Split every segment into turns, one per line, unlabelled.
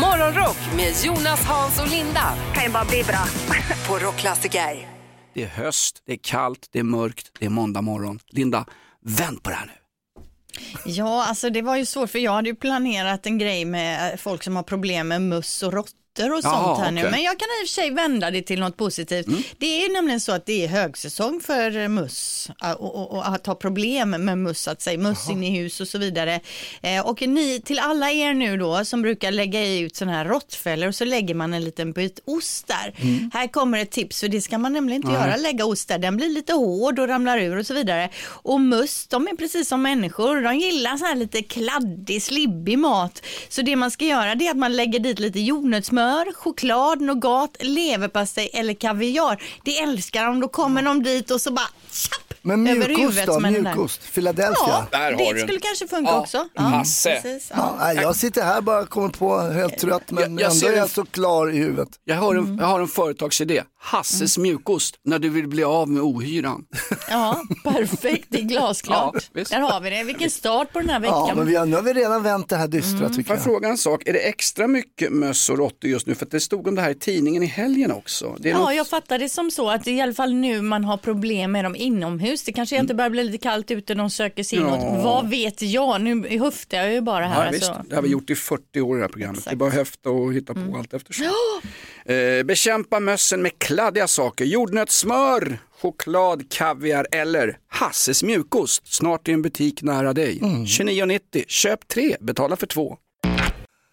Morgonrock med Jonas, Hans och Linda
Kan ju bara bli bra.
på Rockklassiker.
Det är höst, det är kallt, det är mörkt, det är måndag morgon. Linda, vänd på det här nu.
Ja, alltså det var ju svårt för jag hade ju planerat en grej med folk som har problem med möss och råttor och
Jaha,
sånt här nu.
okej.
Men jag kan i och för sig vända det till något positivt. Det är nämligen så att det är högsäsong för möss eh, och, och, och att ha problem med möss, att säga möss in i hus och så vidare. Eh, och ni, till alla er nu då som brukar lägga ut sådana här råttfällor och så lägger man en liten bit ost där. Här kommer ett tips för det ska man nämligen inte göra, lägga ost där. Den blir lite hård och ramlar ur och så vidare. Och möss, de är precis som människor, de gillar så här lite kladdig, slibbig mat. Så det man ska göra det är att man lägger dit lite jordnötssmör, choklad, nougat, leverpastej eller kaviar. Det älskar de, då kommer de dit och så bara tjapp,
Men mjukost då? Mjukost? Philadelphia?
Ja, det
du.
skulle kanske funka
Ja,
också.
Hasse.
precis,
Ja,
ja.
jag sitter här bara och kommer på helt trött men
Jag- jag
ändå är jag så klar i huvudet.
Jag har, en,
Mm.
jag har en företagsidé. Hasses mjukost, när du vill bli av med ohyran.
Ja, perfekt, det är glasklart.
Ja.
Där har vi det. Vilken start på den här
Ja,
veckan.
men vi har, nu har vi redan vänt det här dystra
Mm.
tycker
Får jag
jag.
fråga en sak, är det extra mycket möss och råttor just nu? För det stod om det här i tidningen i helgen också.
Ja,
något-
jag fattar det som så att det är i alla fall nu man har problem med dem inomhus. Det kanske är att det börjar bli lite kallt ute, de söker sig inåt.
Ja.
Vad vet jag? Nu höftar jag ju bara här.
Ja, visst,
alltså.
det har vi gjort i 40 år i det här programmet. Det är bara att höfta och hitta på allt eftersom. Eh, bekämpa mössen med kladdiga saker. Jordnötssmör, choklad, kaviar eller Hasses mjukost. Snart i en butik nära dig. 29,90. Köp tre, betala för två.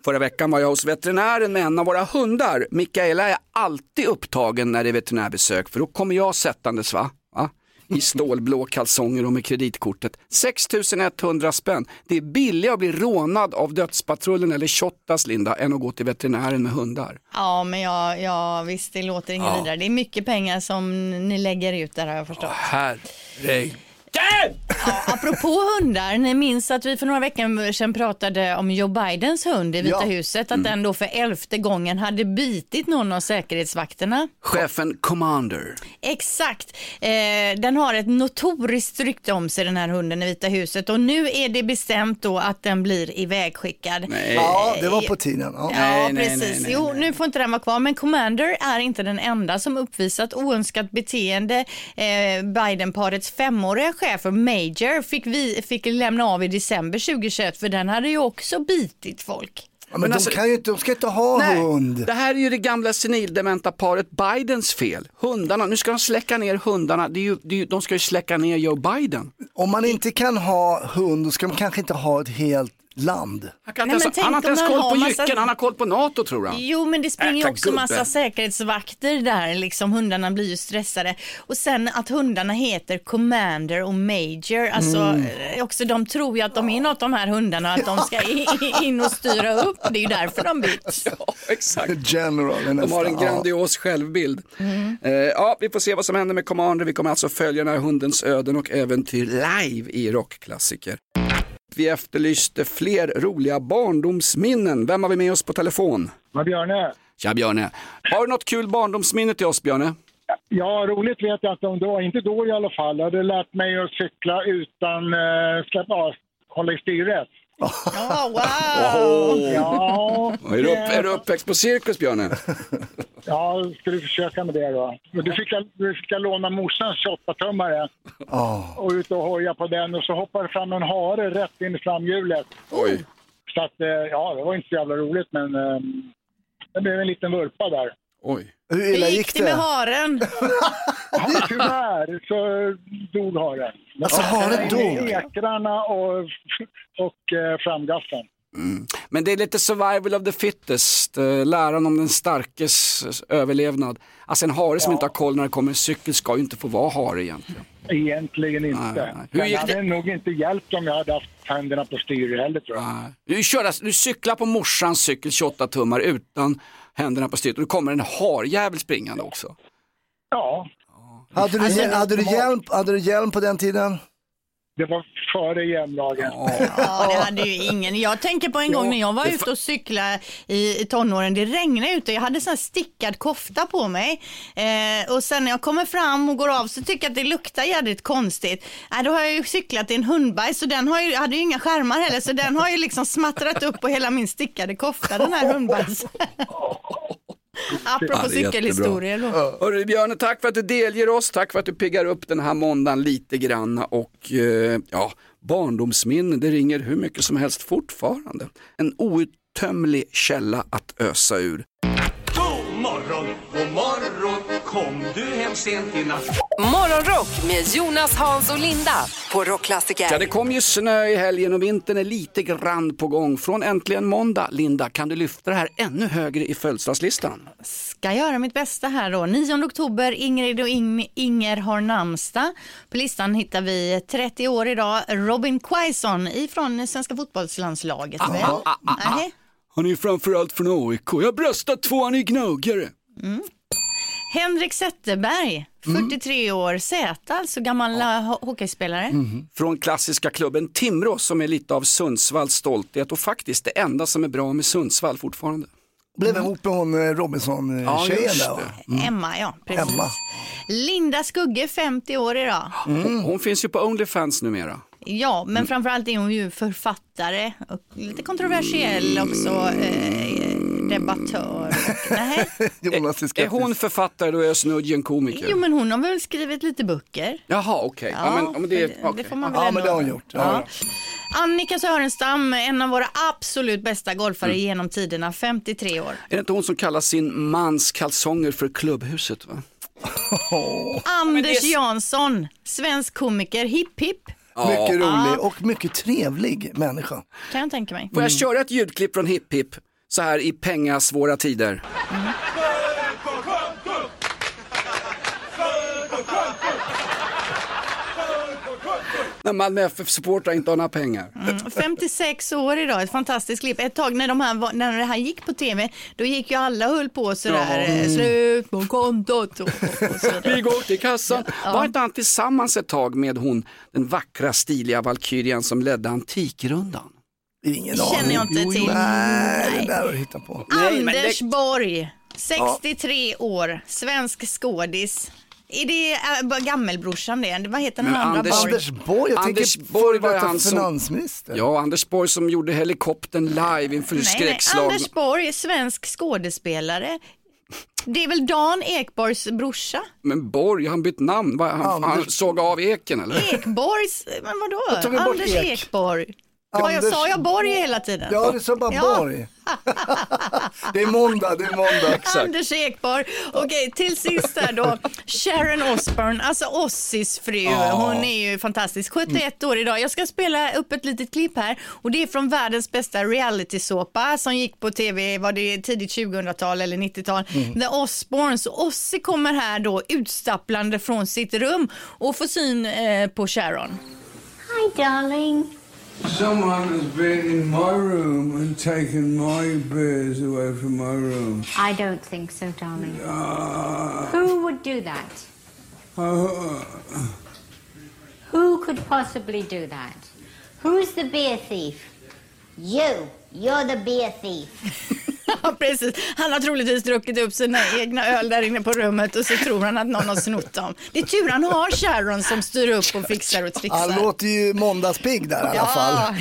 Förra veckan var jag hos veterinären med en av våra hundar. Mikaela är alltid upptagen när det är veterinärbesök för då kommer jag sättandes va? va? I stålblå kalsonger och med kreditkortet. 6100 spänn. Det är billigare att bli rånad av dödspatrullen eller Shottaz Linda än att gå till veterinären med hundar.
Ja, men jag, ja, visst, det låter inget vidare. Det är mycket pengar som ni lägger ut där har jag förstått.
Herregud.
Ja, apropå hundar, ni minns att vi för några veckor sedan pratade om Joe Bidens hund i Vita
Ja.
huset, att den då för elfte gången hade bitit någon av säkerhetsvakterna.
Chefen Commander.
Exakt. Eh, den har ett notoriskt rykte om sig den här hunden i Vita huset och nu är det bestämt då att den blir ivägskickad.
Nej.
Ja, det var på tiden. Ja.
Ja,
Nej, nej,
precis.
nej, nej,
jo, nu får inte den vara kvar, men Commander är inte den enda som uppvisat oönskat beteende. Eh, Biden-parets femåriga chef Major fick, vi, fick lämna av i december 2021 för den hade ju också bitit folk.
Ja, men
Men
de,
alltså-
kan ju inte, de ska inte ha hund.
det här är ju det gamla senildementa paret Bidens fel. Hundarna, nu ska de släcka ner hundarna. Det är ju, det är ju, de ska ju släcka ner Joe Biden.
Om man inte kan ha hund, då ska de kanske inte ha ett helt land.
Han, kan
Nej,
ens, han har inte ens koll på
massa-
jycken, han har koll på NATO tror han.
Jo, men det springer ju
Äta
också
gubbe.
massa säkerhetsvakter där, liksom hundarna blir ju stressade. Och sen att hundarna heter Commander och Major, alltså
Mm.
eh, också de tror ju att de är något de här hundarna, att de ska in och styra upp. Det är ju därför de byts.
Ja, exakt.
General
De har en
ja.
grandios självbild. Eh, ja, vi får se vad som händer med Commander. Vi kommer alltså följa den här hundens öden och äventyr live i rockklassiker. Vi efterlyste fler roliga barndomsminnen. Vem har vi med oss på telefon?
Vad Björne?
Tja Björne. Har du något kul barndomsminne till oss Björne?
Ja, roligt vet jag om det var. Inte då i alla fall. Jag hade lärt mig att cykla utan eh, släppa hålla i styret.
Ja, wow!
Ja,
Är du, upp, är du uppväxt på cirkus Björne?
ja, skulle försöka med det då. Du fick du fick låna morsans 28-tummare
Ja.
och ut och hoja på den och så hoppade fram en hare rätt in i framhjulet.
Oj.
Så att, eh, ja, det var inte så jävla roligt men eh, det blev en liten vurpa där.
Oj.
Hur
Hur
illa
gick det med haren?
Ja, tyvärr så dog haren.
Alltså haren dog?
Ekrarna och, och eh, framgaffeln.
Men det är lite survival of the fittest, eh, läran om den starkes överlevnad. Alltså en hare som inte har koll när det kommer en cykel ska ju inte få vara hare egentligen.
Egentligen inte.
Nej, nej. Hur gick
det
det?
hade nog inte hjälpt om jag hade haft händerna på styret heller tror jag.
Nej. Du, kör, alltså- du cyklar på morsans cykel 28 tummar utan händerna på styret och då kommer en harjävel springande också.
Ja,
Hade du,
Alltså,
hade, du hjälm, hade du hjälm på den tiden?
Det var före jämnlagen.
Ja, det hade ju ingen. Jag tänker på en gång när jag var ute och cyklade i, tonåren. Det regnade ute jag hade sån stickad kofta på mig. Eh, och sen när jag kommer fram och går av så tycker jag att det luktar jädrigt konstigt. Eh, då har jag ju cyklat i en hundbajs och den har ju, hade ju inga skärmar heller så den har ju liksom smattrat upp på hela min stickade kofta, den här hundbajsen. Apropå
Ja,
cykelhistorier då.
Hörru Björne, tack för att du delger oss, tack för att du piggar upp den här måndagen lite grann och eh, ja, barndomsminnen, det ringer hur mycket som helst fortfarande. En outtömlig källa att ösa ur.
God morgon, god morgon, kom du hem sent i natt?
Morgonrock med Jonas, Hans och Linda på Rockklassiker.
Ja, det kom ju snö i helgen och vintern är lite grann på gång. Från äntligen måndag, Linda, kan du lyfta det här ännu högre i födelsedagslistan?
Ska göra mitt bästa här då. 9 oktober, Ingrid och Ing- Inger har namnsdag. På listan hittar vi 30 år idag, Robin Quaison ifrån svenska fotbollslandslaget. väl? Nej.
Han är ju framförallt från AIK. Jag bröstar tvåan i gnugare.
Henrik Zetterberg, 43 år, Z, alltså gammal ho- hockeyspelare.
Från klassiska klubben Timrå som är lite av Sundsvalls stolthet och faktiskt det enda som är bra med Sundsvall fortfarande.
Blev ihop med hon eh, Robinson-tjejen
just
där
det.
Emma, ja. Precis.
Emma.
Linda Skugge, 50 år idag.
Hon, hon finns ju på Onlyfans numera.
Ja, men framförallt är hon ju författare och lite kontroversiell också, eh, debattör. Och, nej.
Jonas är
Är
skeptisk.
hon författare då är Snudgen komiker?
Jo, men hon har väl skrivit lite böcker.
Jaha, okej. Ja, men, ja, men det,
det,
okej.
det får man väl
Ja, men det har hon gjort. Ja.
Annika Sörenstam, en av våra absolut bästa golfare
Mm.
genom tiderna, 53 år.
Är det inte hon som kallar sin mans kalsonger för klubbhuset? Va?
Anders Jansson, svensk komiker, hipp hipp,
Mycket rolig och mycket trevlig människa.
kan jag tänka mig.
Får jag köra ett ljudklipp från Hipp Hipp så här i pengasvåra tider? När Malmö FF-supportrar inte har några pengar.
Mm, 56 år idag, ett fantastiskt klipp. Ett tag när, de här, när det här gick på tv, då gick ju alla och höll på sådär, eh, slut på kontot och, och sådär.
Vi går till kassan. Var inte han tillsammans ett tag med hon, den vackra stiliga valkyrien som ledde Antikrundan?
Ingen
Känner
aning.
jag inte till.
Nej,
Nej.
det där har du hittat på.
Nej, men
Anders
det-
Borg, 63 år, svensk skådis. Är det äh, gammelbrorsan det? Vad heter den
Men
andra
Anders-
Borg?
Anders Borg, jag
Anders
tänker
Borg var
detta
han som-
finansminister.
Ja, Anders Borg som gjorde helikoptern live inför skräckslag.
Anders Borg, svensk skådespelare. Det är väl Dan Ekborgs brorsa?
Men Borg, han bytt namn. Vad, Han, han såg av eken eller?
Ekborgs, men vadå?
tog vi bort
Anders
Ek.
Ekborg. Vad jag sa jag Borg hela tiden?
Ja, du sa bara
Ja.
Borg. det är måndag, det är måndag.
Anders Ekborg. Okej, till sist där då. Sharon Osbourne, alltså Ossis fru. Hon är ju fantastisk. 71 år idag. Jag ska spela upp ett litet klipp här och det är från världens bästa reality-såpa som gick på tv, var det tidigt 2000-tal eller 90-tal. The Osbournes. Ossie kommer här då utstapplande från sitt rum och får syn eh, på Sharon.
Hi, darling.
Someone has been in my room and taken my beers away from my room.
I don't think so, darling. Ah. Who would do that? Uh, uh, uh. Who could possibly do that? Who's the beer thief? You. You're the beer thief.
Ja, precis. Han har troligtvis druckit upp sina egna öl där inne på rummet och så tror han att någon har snott dem. Det är tur han har Sharon som styr upp och fixar och trixar.
Han låter ju måndagspigg där i alla fall.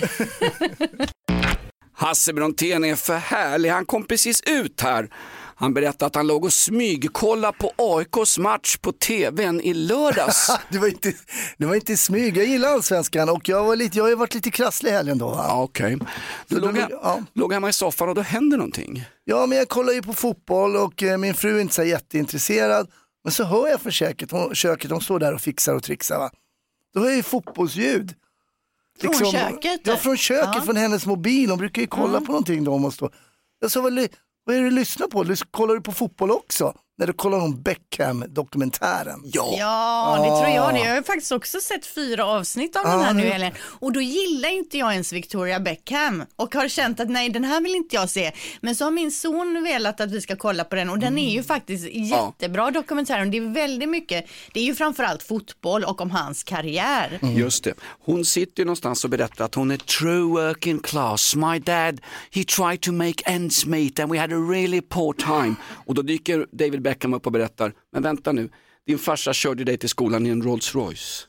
Hasse Brontén är för härlig, han kom precis ut här. Han berättade att han låg och smygkollade på AIKs match på tvn i lördags.
Det var, inte, det var inte smyg, jag gillar allsvenskan och jag, var lite, jag har ju varit lite krasslig i helgen då.
Ja, Okej. Du
Så då
låg,
ja.
låg hemma i soffan och då händer någonting.
Ja, men jag kollar ju på fotboll och eh, min fru är inte så jätteintresserad. Men så hör jag från köket, hon, köket, de står där och fixar och trixar. Va? Då hör jag ju fotbollsljud.
Från köket?
Ja, från köket,
Ja.
från hennes mobil. Hon brukar ju kolla på någonting då. Hon måste... Jag sa, vad, är det du lyssnar på? Kollar du på fotboll också? När du kollar om Beckham-dokumentären.
Ja, det tror jag det. Jag har faktiskt också sett fyra avsnitt av den här nu helgen. Och då gillar inte jag ens Victoria Beckham och har känt att nej, den här vill inte jag se. Men så har min son velat att vi ska kolla på den och den är ju faktiskt jättebra dokumentär. Och det är väldigt mycket, det är ju framförallt fotboll och om hans karriär.
Just det. Hon sitter ju någonstans och berättar att hon är true working class. My dad, he tried to make ends meet and we had a really poor time. Och då dyker David Beckham upp och berättar, men vänta nu, din farsa körde dig till skolan i en Rolls Royce.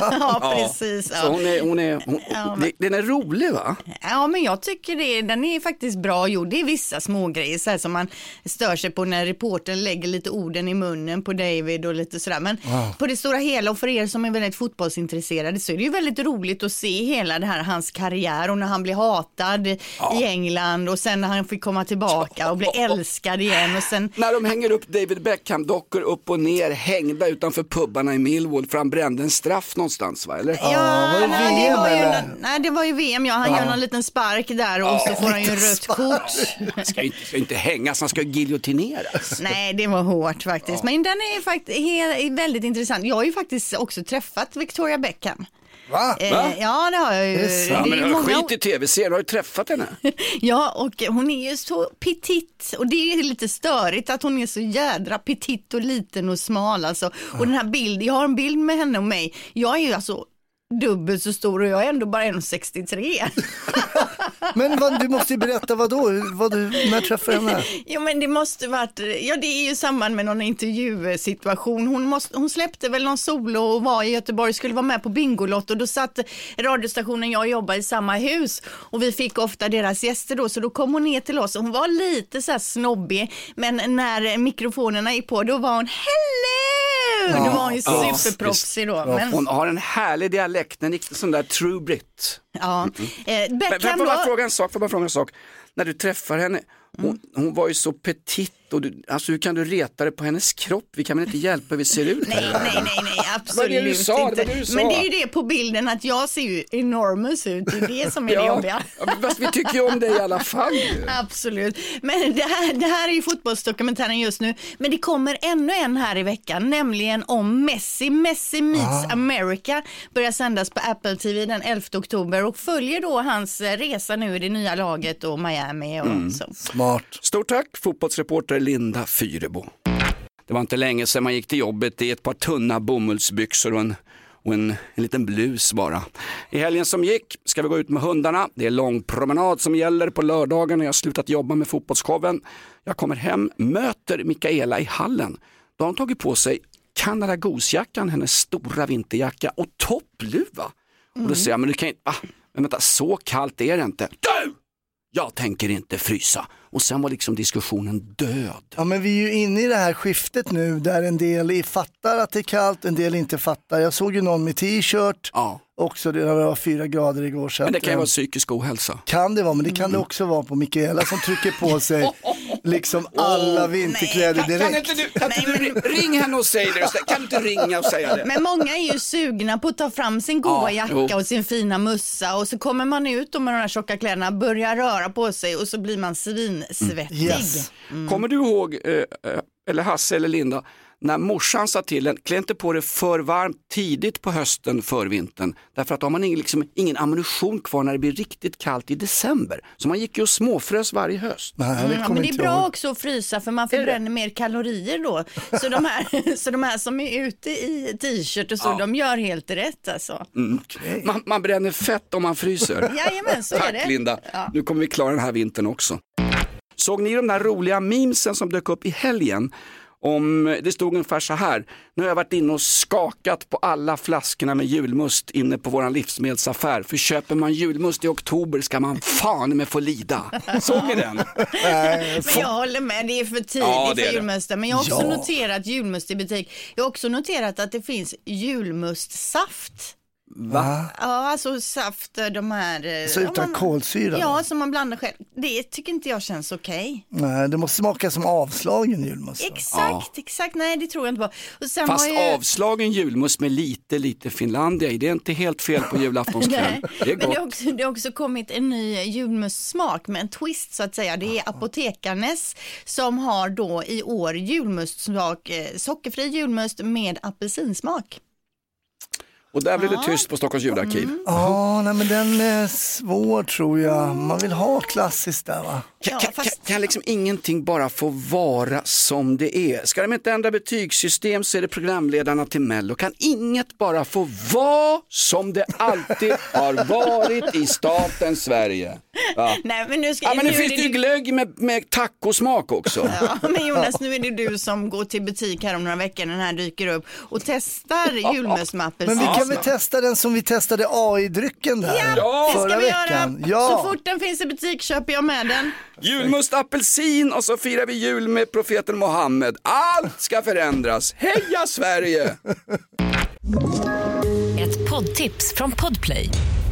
Ja, precis.
Så
Ja.
hon är, hon är, hon,
Ja,
det- den är rolig va?
Ja, men jag tycker det, den är faktiskt bra gjord. Det är vissa små grejer så här som man stör sig på när reportern lägger lite orden i munnen på David och lite sådär. Men på det stora hela och för er som är väldigt fotbollsintresserade så är det ju väldigt roligt att se hela det här, hans karriär och när han blir hatad i England och sen när han fick komma tillbaka och bli älskad igen och sen
När de hänger upp David Beckham-dockor upp och ner hängda utanför pubbarna i Millwall för han brände en straff någonstans va? Eller?
Ja,
var det
nej,
VM
det var ju,
eller?
nej, det var ju VM, ja. Han gör någon liten spark där och så får han ju rött kort.
Han ska ju inte, ska inte hängas, han ska giljotineras.
Nej, det var hårt faktiskt. Men den är faktiskt väldigt intressant. Jag har ju faktiskt också träffat Victoria Beckham.
Va?
Eh,
Va?
ja, det har jag ju.
Det?
Ja, men
många-
skit i tv-serien, har du träffat henne?
Ja, och hon är ju så petit och det är lite störigt att hon är så jädra petit och liten och smal alltså. Och den här bilden, jag har en bild med henne och mig. Jag är ju alltså dubbelt så stor och jag är ändå bara 1,63.
Men vad, du måste ju berätta vad då? Vad du, när träffade du henne?
Ja men det måste varit, ja det är ju samband med någon intervjusituation. Hon, måste, hon släppte väl någon solo och var i Göteborg, skulle vara med på Bingolotto och då satt radiostationen jag jobbade i samma hus och vi fick ofta deras gäster då så då kom hon ner till oss och hon var lite så här snobbig men när mikrofonerna gick på då var hon hello! Då var hon ju
Ja,
superproffsig då. Men,
Hon har en härlig dialekt, en riktig sån där true brit.
Ja. Eh,
Men, får
Beckham
jag bara
då,
fråga en sak, får bara fråga en sak. När du träffar henne, hon, hon var ju så petit och du, alltså hur kan du reta dig på hennes kropp? Vi kan väl inte hjälpa hur vi ser ut?
Nej, nej, nej, nej, absolut
det sa, det
inte.
det.
Men det är ju det på bilden att jag ser ju enormous ut, det är det som är det
Ja,
jobbiga.
ja, men fast vi tycker ju om dig i alla fall.
Absolut. Men det här, det här är ju fotbollsdokumentären just nu. Men det kommer ännu en här i veckan, nämligen om Messi. Messi meets America börjar sändas på Apple TV den 11 oktober och följer då hans eh, resa nu i det nya laget och Miami och så.
Smart.
Stort tack fotbollsreporter Linda Fyrebo. Det var inte länge sedan man gick till jobbet i ett par tunna bomullsbyxor och en, och en, en liten blus bara. I helgen som gick ska vi gå ut med hundarna. Det är lång promenad som gäller på lördagen när jag har slutat jobba med fotbollsshowen. Jag kommer hem, möter Mikaela i hallen. Då har hon tagit på sig Canada Goose-jackan, hennes stora vinterjacka och toppluva. Och då säger jag, men du kan inte, ah, men vänta, så kallt är det inte. Du! Jag tänker inte frysa. Och sen var liksom diskussionen död.
Ja men vi är ju inne i det här skiftet nu där en del fattar att det är kallt, en del inte fattar. Jag såg ju någon med t-shirt
Ja,
också, det var fyra grader igår. Så
men det kan ju
eh,
vara psykisk ohälsa.
Kan det vara, men det kan det också vara på Mikaela som trycker på sig liksom alla vinterkläder direkt.
du, kan inte du ring henne och säg det? Kan du inte ringa och säga det?
Men många är ju sugna på att ta fram sin goa
Ja,
jacka
jo.
och sin fina mössa och så kommer man ut med de här tjocka kläderna, börjar röra på sig och så blir man svinsvettig.
Yes.
Kommer du ihåg, eh, eh, eller Hasse eller Linda, när morsan sa till en, klä inte på dig för varmt tidigt på hösten, för vintern. Därför att då har man ingen, liksom, ingen ammunition kvar när det blir riktigt kallt i december. Så man gick ju och småfrös varje höst.
Nej, det
Mm, ja, men det är bra
ihåg.
också att frysa för man förbränner mer kalorier då. Så de här, så de här som är ute i t-shirt och så, de gör helt rätt alltså.
Man, man bränner fett om man fryser.
Jajamän, så är
Tack
det.
Linda,
Ja.
nu kommer vi klara den här vintern också. Såg ni de där roliga memesen som dök upp i helgen? Om, det stod ungefär så här, nu har jag varit inne och skakat på alla flaskorna med julmust inne på våran livsmedelsaffär. För köper man julmust i oktober ska man fan med få lida. Såg ni den?
Men jag håller med, det är för tidigt
Ja,
för julmusten. Men jag har också
Ja.
noterat julmust i butik. Jag har också noterat att det finns julmustsaft.
Va?
Ja, alltså saft, de här... eh,
Så
ja,
utan
man-
kolsyra?
Ja, som man blandar själv. Det tycker inte jag känns okej.
Nej, det måste smaka som avslagen julmust.
Exakt, exakt. Nej, det tror jag inte på. Och sen
Fast
jag...
avslagen julmust med lite, lite Finlandia i, det är inte helt fel på julaftonskväll. Det är
men det har,
gott.
också, det har också kommit en ny julmustsmak med en twist så att säga. Det är Apotekarnes som har då i år julmustsmak, eh, sockerfri julmust med apelsinsmak.
Och där blir det tyst på Stockholms ljudarkiv.
Mm.
Ja, nej men den är svår tror jag. Man vill ha klassiskt där va?
Kan,
Ja,
kan,
fast-
kan, kan liksom ingenting bara få vara som det är? Ska de inte ändra betygssystem så är det programledarna till Mello. Kan inget bara få vara som det alltid har varit i staten Sverige? Ja.
Nej, men nu ska
Ja, men nu
nu
finns det ju glögg med, med tacosmak också.
Ja, men Jonas, nu är det du som går till butik här om några veckor när den här dyker upp och testar julmust med
Men vi
apelsinsmak.
kan väl testa den som vi testade AI-drycken där
Ja,
Det ska
förra
vi
veckan.
göra.
Ja.
Så fort den finns i butik köper jag med den.
Julmust apelsin och så firar vi jul med profeten Mohammed. Allt ska förändras. Heja Sverige!
Ett poddtips från Podplay.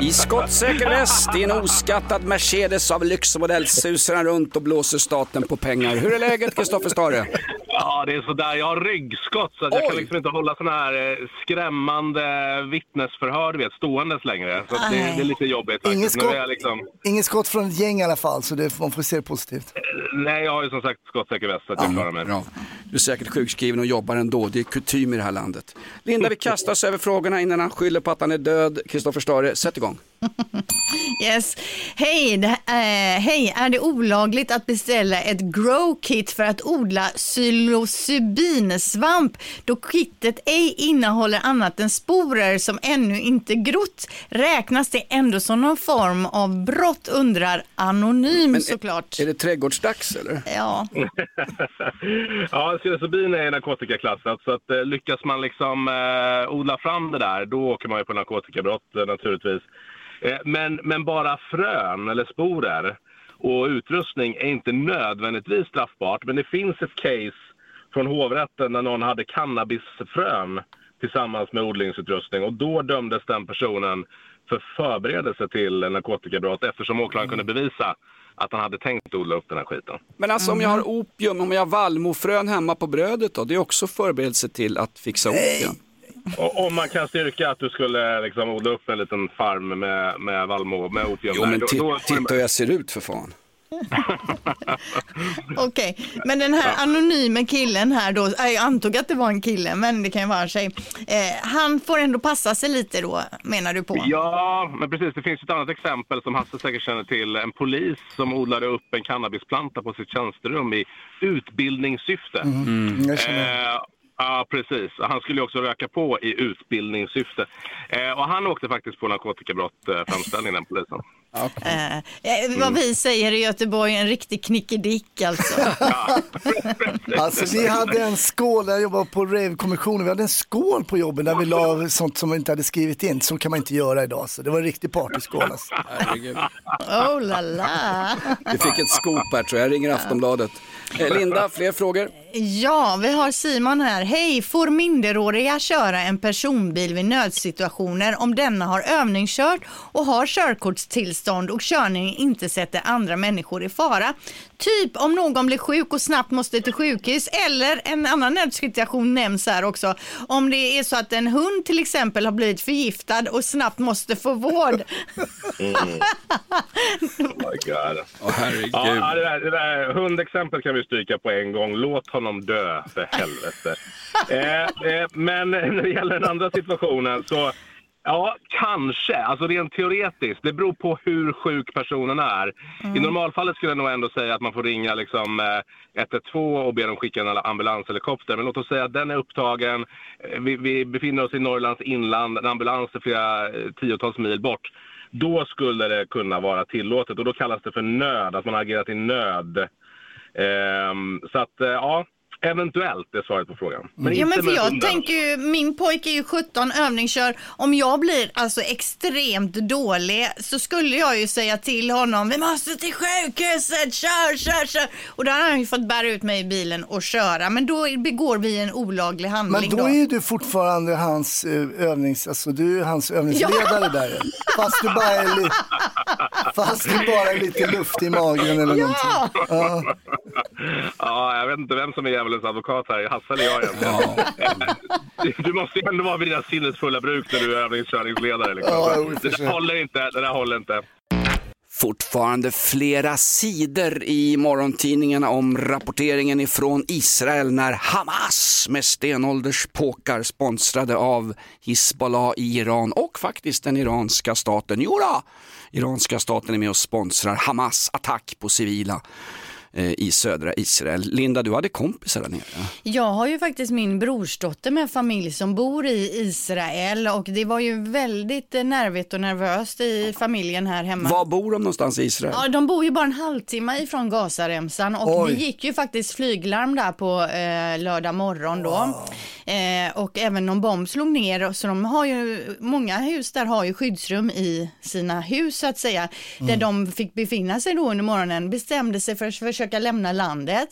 I skottsäker väst i en oskattad Mercedes av lyxmodell susar han runt och blåser staten på pengar. Hur är läget Kristoffer Stare?
Ja, det är sådär. Jag har ryggskott så att jag kan liksom inte hålla sådana här eh, skrämmande vittnesförhör, du vet, ståendes längre. Så det, det är lite jobbigt.
Inget skott,
liksom,
inget skott från ett gäng i alla fall, så det, man får se det positivt.
nej, jag har ju som sagt skottsäker väst så att jag klarar mig.
Bra. Du är säkert sjukskriven och jobbar ändå. Det är kutym i det här landet. Linda, vi kastar oss över frågorna innan han skyller på att han är död. Kristoffer Stare, sätt igång.
Yes. Hej, det, eh, hej, är det olagligt att beställa ett grow kit för att odla psilocybinsvamp då kittet ej innehåller annat än sporer som ännu inte grott? Räknas det ändå som någon form av brott undrar Anonym såklart.
Är det trädgårdsdags eller?
Ja.
ja, psilocybin är narkotikaklassat så att eh, lyckas man liksom eh, odla fram det där, då åker man ju på narkotikabrott eh, naturligtvis. Eh, men, men bara frön eller sporer och utrustning är inte nödvändigtvis straffbart. Men det finns ett case från hovrätten där någon hade cannabisfrön tillsammans med odlingsutrustning och då dömdes den personen för förberedelse till narkotikabrott eftersom åklagaren kunde bevisa att han hade tänkt odla upp den här skiten.
Men alltså om jag har opium, om jag har vallmofrön hemma på brödet då, det är också förberedelse till att fixa opium.
Och om man kan styrka att du skulle liksom odla upp en liten farm med, med vallmo, med opium
Jo men
då- då-
titta hur jag ser ut för fan.
Okej, men den här anonyma killen här då, jag antog att det var en kille, men det kan ju vara en tjej. Eh, han får ändå passa sig lite då, menar du på?
Ja, men precis. Det finns ett annat exempel som Hasse säkert känner till. En polis som odlade upp en cannabisplanta på sitt tjänsterum i utbildningssyfte.
Mm.
Eh, Ja, precis. Han skulle ju också röka på i utbildningssyfte. Eh, och han åkte faktiskt på narkotikabrott, eh, den polisen.
Eh, eh, vad vi säger i Göteborg, en riktig knickedick alltså.
Alltså vi hade en skål, när jag jobbade på Rave-kommissionen, vi hade en skål på jobbet där vi la sånt som vi inte hade skrivit in. Så kan man inte göra idag, så det var en riktig partyskål. Alltså.
Oh la la.
Vi fick ett scoop här tror jag, jag ringer Aftonbladet. Eh, Linda, fler frågor?
Ja, vi har Simon här. Hej, får minderåriga köra en personbil vid nödsituationer om denna har övningskört och har körkortstillstånd och körningen inte sätter andra människor i fara? Typ om någon blir sjuk och snabbt måste till sjukhus eller en annan nödsituation nämns här också. Om det är så att en hund till exempel har blivit förgiftad och snabbt måste få vård.
Mm. Oh my God.
Åh herregud.
Ja, det där, det där hundexempel kan vi stryka på en gång. Låt honom dö, för helvete. eh, eh, men när det gäller den andra situationen så... Ja, kanske. Alltså rent teoretiskt. Det beror på hur sjuk personen är. I normalfallet skulle jag nog ändå säga att man får ringa liksom, eh, 112 och be dem skicka en ambulanshelikopter. Men låt oss säga att den är upptagen. Eh, Vi, vi befinner oss i Norrlands inland. En ambulans är flera eh, tiotals mil bort. då skulle det kunna vara tillåtet och då kallas det för nöd, att man har agerat i nöd. Ehm, så att, eh, ja, eventuellt är svaret på frågan. Men
Ja,
inte
men för jag
hunden.
tänker ju, min pojke är ju 17 övningskör. Om jag blir alltså extremt dålig så skulle jag ju säga till honom, vi måste till sjukhuset, kör, kör, kör. Och då har han ju fått bära ut mig i bilen och köra. Men då begår vi en olaglig handling
Men då är ju du fortfarande hans eh, övnings, alltså du är hans övningsledare där. Fast du bara är, li- fast du bara är lite luft i magen eller någonting. Ja.
Ja, jag vet inte vem som är djävulens advokat här, Hasse eller jag egentligen. Du måste ju ändå vara vid dina sinnesfulla bruk när du är övningskörningsledare. Liksom.
Ja,
det där håller inte, det där håller inte.
Fortfarande flera sidor i morgontidningarna om rapporteringen ifrån Israel när Hamas med stenålderspåkar sponsrade av Hizbollah i Iran och faktiskt den iranska staten. Jodå, iranska staten är med och sponsrar Hamas attack på civila i södra Israel. Linda, du hade kompisar där nere.
Jag har ju faktiskt min brorsdotter med familj som bor i Israel och det var ju väldigt eh, nervigt och nervöst i familjen här hemma.
Var bor de någonstans i Israel?
Ja, de bor ju bara en halvtimme ifrån Gazaremsan och
Oj.
det gick ju faktiskt flyglarm där på eh, lördag morgon då. Eh, och även någon bomb slog ner så de har ju, många hus där har ju skyddsrum i sina hus så att säga. Där
Mm.
de fick befinna sig då under morgonen, bestämde sig för att försöka lämna landet.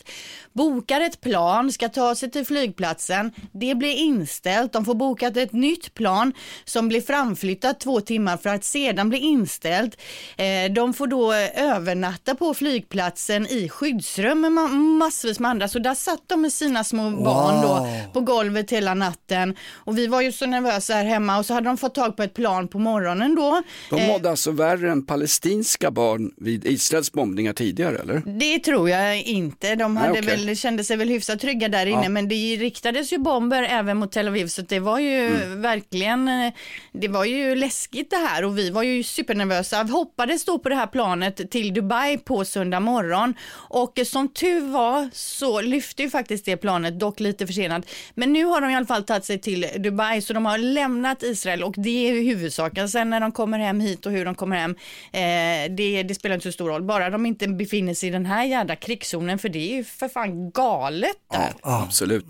Bokar ett plan, ska ta sig till flygplatsen. Det blir inställt, de får bokat ett nytt plan som blir framflyttat två timmar för att sedan bli inställt. Eh, de får då eh, övernatta på flygplatsen i skyddsrum med ma- massvis med andra. Så där satt de med sina små barn då på golvet hela natten. Och vi var ju så nervösa här hemma och så hade de fått tag på ett plan på morgonen då.
De
Eh,
mådde alltså värre än palestinska barn vid Israels bombningar tidigare, eller?
Det tror jag inte. De
Nej,
hade
okej.
väl, kände sig väl hyfsat trygga där inne,
Ja.
men det riktades ju bomber även mot Tel Aviv, så det var ju
Mm.
verkligen, det var ju läskigt det här och vi var ju supernervösa. Vi hoppades då på det här planet till Dubai på söndag morgon och som tur var så lyfte ju faktiskt det planet, dock lite försenat. Men nu har de i alla fall tagit sig till Dubai, så de har lämnat Israel och det är ju huvudsaken. Sen när de kommer hem hit och hur de kommer hem, eh, det, det spelar inte så stor roll. Bara de inte befinner sig i den här jävla krigszonen, för det är ju för fan galet där.
Absolut.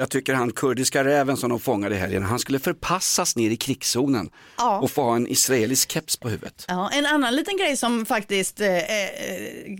Jag tycker han kurdiska räven som de fångade i helgen, han skulle förpassas ner i krigszonen
Ja.
och få ha en israelisk keps på huvudet.
Ja, en annan liten grej som faktiskt eh, eh,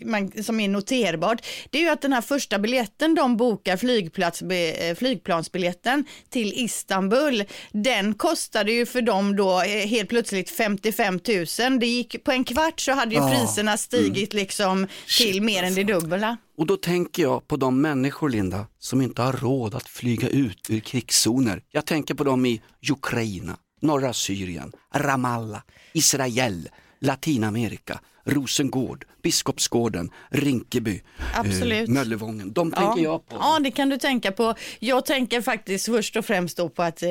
man, som är noterbart, det är ju att den här första biljetten de bokar, flygplats, eh, flygplansbiljetten till Istanbul, den kostade ju för dem då eh, helt plötsligt 55 000. Det gick på en kvart så hade ju
Ja.
priserna stigit liksom till mer än det dubbla.
Och då tänker jag på de människor, Linda, som inte har råd att flyga ut ur krigszoner. Jag tänker på dem i Ukraina, norra Syrien, Ramallah, Israel, Latinamerika, Rosengård, Biskopsgården, Rinkeby,
Absolut.
eh, Möllevången. De tänker jag på.
Ja, det kan du tänka på. Jag tänker faktiskt först och främst då på att eh,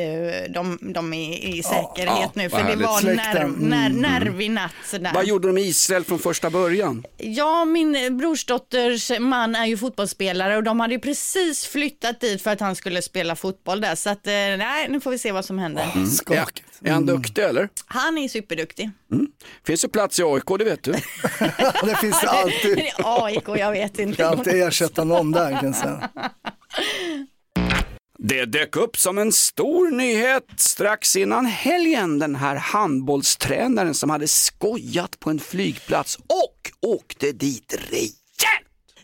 de, de är i säkerhet
ja,
nu, för det var
Släkten.
nerv, när,
Mm.
nervig natt. Sådär.
Vad gjorde de i Israel från första början?
Ja, min brorsdotters man är ju fotbollsspelare och de hade ju precis flyttat dit för att han skulle spela fotboll där. Så att, eh, nej, nu får vi se vad som händer.
Mm. Är, är han duktig eller?
Han är superduktig.
Mm. Finns det plats i AIK, det vet du.
det finns det alltid.
AIK, jag vet inte.
Kan alltid ersätta någon där kan jag säga.
Det dök upp som en stor nyhet strax innan helgen, den här handbollstränaren som hade skojat på en flygplats och åkte dit rejält.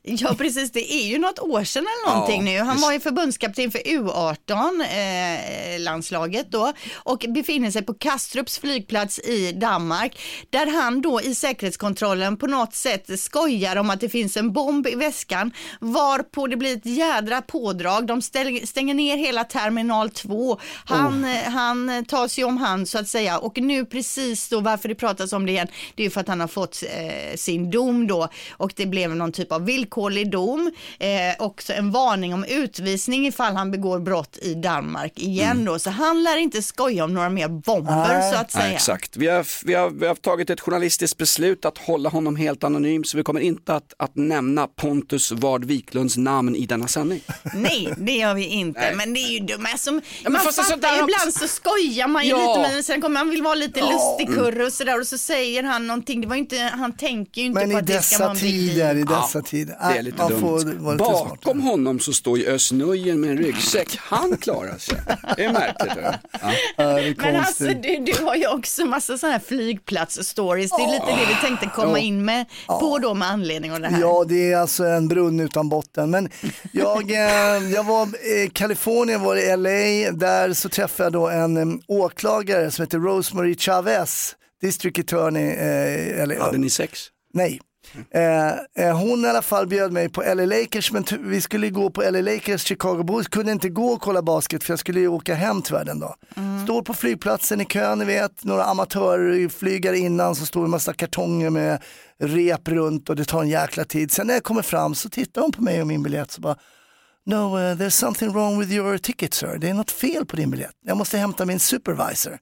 Ja precis, det är ju något år sedan eller någonting
Ja,
nu. Han var ju förbundskapten för U18-landslaget då och befinner sig på Kastrups flygplats i Danmark där han då i säkerhetskontrollen på något sätt skojar om att det finns en bomb i väskan varpå det blir ett jädra pådrag. De stänger ner hela terminal 2. Han, eh, han tar sig om hand så att säga och nu precis då varför det pratas om det igen det är ju för att han har fått eh, sin dom då och det blev någon typ av villkorlig villkorlig dom, eh, också en varning om utvisning ifall han begår brott i Danmark igen då. Så han lär inte skoja om några mer bomber så att säga.
Nej, exakt. Vi har, vi, har, vi har tagit ett journalistiskt beslut att hålla honom helt anonym så vi kommer inte att, att nämna Pontus Ward Wiklunds namn i denna sändning.
Nej, det gör vi inte.
Nej.
Men det är ju dumt. Alltså,
men
man fattar
också.
ibland så skojar man ju
Ja.
lite men sen kommer man vill vara lite lustigkurre och sådär och så säger han någonting. Det var inte, han tänker ju inte
Men
på
i
att det ska vara
dessa
en big
tider, i
deal.
dessa tider.
Det är lite dumt. Bakom honom så står ju Özz Nujen med en ryggsäck. Han klarar sig. Det är märkligt. Ja.
Ja, det är
Men alltså du, du har ju också massa sådana här flygplats-stories. Det är lite det vi tänkte komma in med på då med anledning av det här.
Ja, det är alltså en brunn utan botten. Men jag, eh, jag var i Kalifornien, var i LA, där så träffade jag då en eh, åklagare som heter Rosemary Chavez, district attorney. Eh, eller,
Hade ni sex?
Nej. Eh, eh, hon i alla fall bjöd mig på LA Lakers, men vi skulle gå på LA Lakers Chicago Bulls, kunde inte gå och kolla basket för jag skulle ju åka hem tyvärr den dag. Står på flygplatsen i kön, ni vet, några amatörflygare innan så står en massa kartonger med rep runt och det tar en jäkla tid. Sen när jag kommer fram så tittar hon på mig och min biljett så bara No, uh, there's something wrong with your ticket sir. Det är något fel på din biljett. Jag måste hämta min supervisor.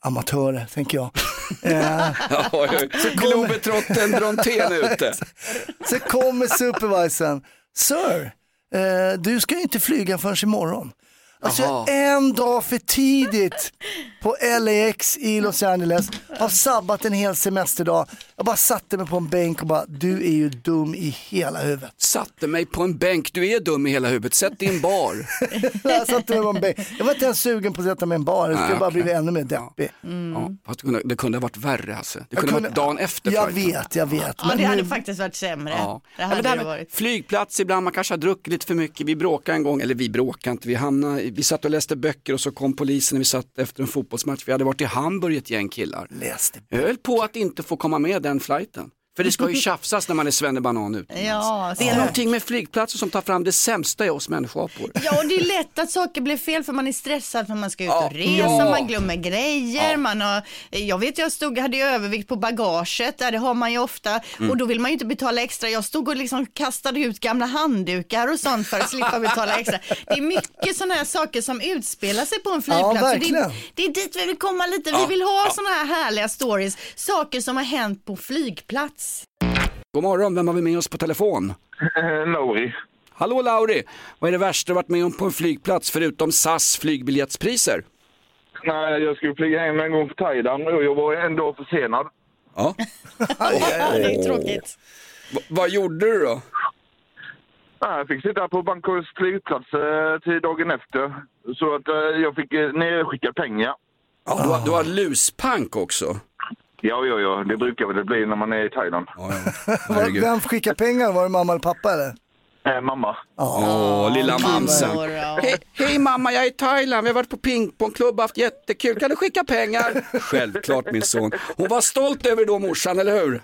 Amatörer, tänker jag. Eh,
Ja, Globetrotten Brontén ute.
Så kommer supervisorn. Sir, eh, du ska ju inte flyga förrän imorgon. Alltså
Jaha.
en dag för tidigt på LAX i Los Angeles. Har sabbat en hel semesterdag. Jag bara satte mig på en bänk och bara, du är ju dum i hela huvudet.
Satte mig på en bänk, du är dum i hela huvudet, sätt dig i en bar.
jag satte mig på en bänk. Jag var inte ens sugen på att sätta mig i en bar, jag skulle
Nej,
bara blivit ännu mer deppig.
Ja, fast det, kunde, det kunde ha varit värre alltså. Det kunde ha varit dagen efter
Jag vet, jag vet.
Ja,
Men
det hade
nu-
faktiskt varit sämre.
Ja.
Det
Ja,
hade
det
det varit.
Flygplats ibland, man kanske har druckit lite för mycket. Vi bråkade en gång, eller vi bråkade inte, vi hamnade, vi satt och läste böcker och så kom polisen när vi satt efter en fotbollsmatch. Vi hade varit i Hamburg ett gäng killar.
Läste.
Jag höll på att inte få komma med den flighten. För det ska ju tjafsas när man är svennebanan utomlands.
Ja,
Det är
så-
någonting med flygplatser som tar fram det sämsta i oss människoapor.
Ja, och det är lätt att saker blir fel för man är stressad för man ska ut
Ja,
och resa,
ja.
man glömmer grejer,
Ja.
man har, jag vet jag stod, hade ju övervikt på bagaget, där det har man ju ofta
Mm.
och då vill man ju inte betala extra. Jag stod och liksom kastade ut gamla handdukar och sånt för att slippa betala extra. Det är mycket sådana här saker som utspelar sig på en flygplats. och det,
verkligen.
är, det är dit vi vill komma lite, vi
Ja,
vill ha
ja.
sådana här härliga stories, saker som har hänt på flygplats.
God morgon, vem har vi med oss på telefon?
Lauri.
Hallå Lauri, vad är det värsta du varit med om på en flygplats förutom SAS flygbiljettspriser?
Nej, jag skulle flyga hem en gång för Thailand och jag var en dag försenad.
Ja.
Ja, det är tråkigt.
V- vad gjorde du då?
Nej, Jag fick sitta på Bangkoks flygplats eh, till dagen efter. Så att eh, jag fick eh, nedskicka pengar.
Ja, du, har, du har luspank också.
Ja, ja, ja. Det brukar väl det bli när man är i Thailand.
Ja, ja. Herregud.
vem skickade pengar? Var det mamma eller pappa eller?
Eh, mamma.
Åh, lilla mamsen. Hej, hej mamma, jag är i Thailand, vi har varit på pingpongklubb och haft jättekul, kan du skicka pengar? Självklart min son. Hon var stolt över då morsan, eller hur?